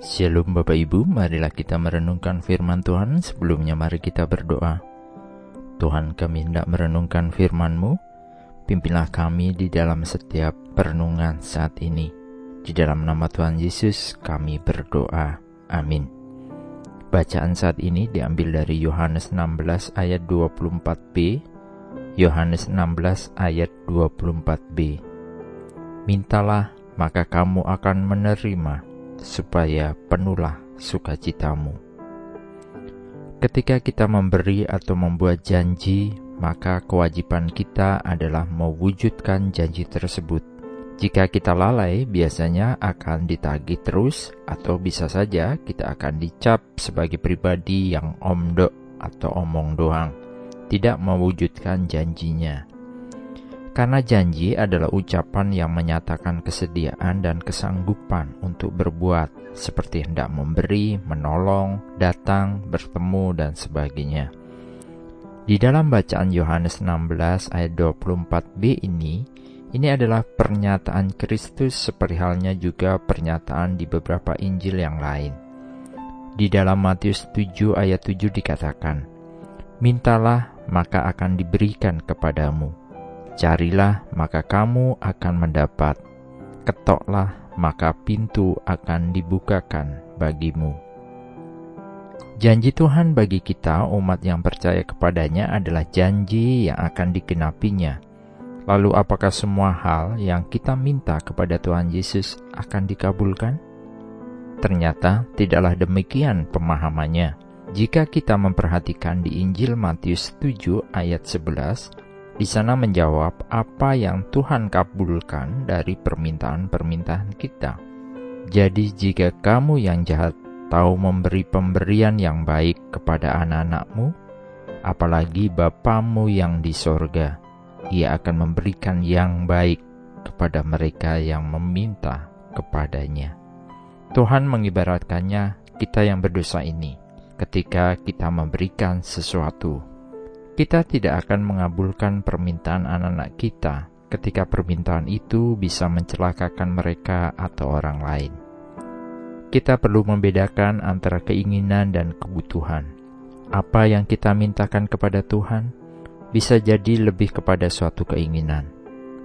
Shalom Bapak Ibu, marilah kita merenungkan firman Tuhan. Sebelumnya mari kita berdoa. Tuhan kami hendak merenungkan firman-Mu, pimpinlah kami di dalam setiap perenungan saat ini. Di dalam nama Tuhan Yesus kami berdoa. Amin. Bacaan saat ini diambil dari Yohanes 16 ayat 24b, Yohanes 16 ayat 24b. Mintalah maka kamu akan menerima supaya penuhlah sukacitamu. Ketika kita memberi atau membuat janji, maka kewajiban kita adalah mewujudkan janji tersebut. Jika kita lalai, biasanya akan ditagih terus, atau bisa saja kita akan dicap sebagai pribadi yang omdok atau omong doang, tidak mewujudkan janjinya. Karena janji adalah ucapan yang menyatakan kesediaan dan kesanggupan untuk berbuat, seperti hendak memberi, menolong, datang, bertemu, dan sebagainya. Di dalam bacaan Yohanes 16 ayat 24b ini, ini adalah pernyataan Kristus seperti halnya juga pernyataan di beberapa Injil yang lain. Di dalam Matius 7 ayat 7 dikatakan, Mintalah maka akan diberikan kepadamu Carilah, maka kamu akan mendapat. Ketoklah, maka pintu akan dibukakan bagimu. Janji Tuhan bagi kita, umat yang percaya kepadanya, adalah janji yang akan dikenapinya. Lalu, apakah semua hal yang kita minta kepada Tuhan Yesus akan dikabulkan? Ternyata tidaklah demikian pemahamannya. Jika kita memperhatikan di Injil Matius 7 ayat 11, di sana menjawab apa yang Tuhan kabulkan dari permintaan-permintaan kita. Jadi jika kamu yang jahat tahu memberi pemberian yang baik kepada anak-anakmu, apalagi Bapamu yang di sorga, ia akan memberikan yang baik kepada mereka yang meminta kepadanya. Tuhan mengibaratkannya kita yang berdosa ini ketika kita memberikan sesuatu kita tidak akan mengabulkan permintaan anak-anak kita ketika permintaan itu bisa mencelakakan mereka atau orang lain. Kita perlu membedakan antara keinginan dan kebutuhan. Apa yang kita mintakan kepada Tuhan bisa jadi lebih kepada suatu keinginan,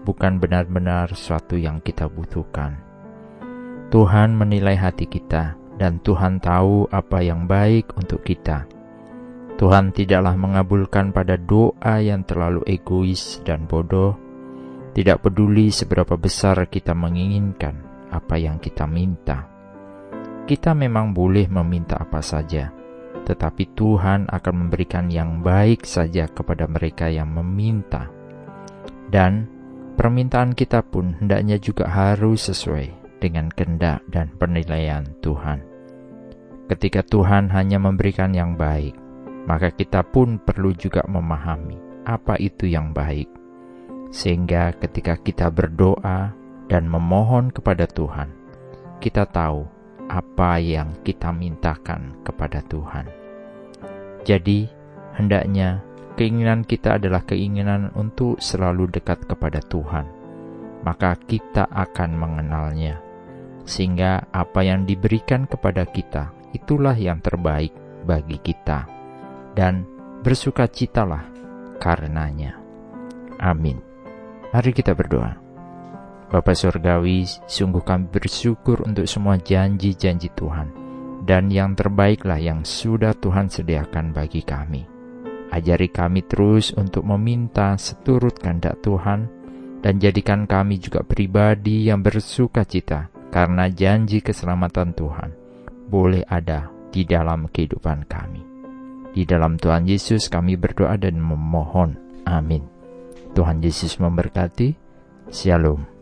bukan benar-benar suatu yang kita butuhkan. Tuhan menilai hati kita, dan Tuhan tahu apa yang baik untuk kita Tuhan tidaklah mengabulkan pada doa yang terlalu egois dan bodoh, tidak peduli seberapa besar kita menginginkan apa yang kita minta. Kita memang boleh meminta apa saja, tetapi Tuhan akan memberikan yang baik saja kepada mereka yang meminta. Dan permintaan kita pun hendaknya juga harus sesuai dengan kehendak dan penilaian Tuhan. Ketika Tuhan hanya memberikan yang baik, maka kita pun perlu juga memahami apa itu yang baik, sehingga ketika kita berdoa dan memohon kepada Tuhan, kita tahu apa yang kita mintakan kepada Tuhan. Jadi, hendaknya keinginan kita adalah keinginan untuk selalu dekat kepada Tuhan, maka kita akan mengenalnya, sehingga apa yang diberikan kepada kita itulah yang terbaik bagi kita dan bersukacitalah karenanya. Amin. Mari kita berdoa. Bapa Surgawi, sungguh kami bersyukur untuk semua janji-janji Tuhan, dan yang terbaiklah yang sudah Tuhan sediakan bagi kami. Ajari kami terus untuk meminta seturut kehendak Tuhan, dan jadikan kami juga pribadi yang bersuka cita karena janji keselamatan Tuhan boleh ada di dalam kehidupan kami. Di dalam Tuhan Yesus kami berdoa dan memohon. Amin. Tuhan Yesus memberkati. Shalom.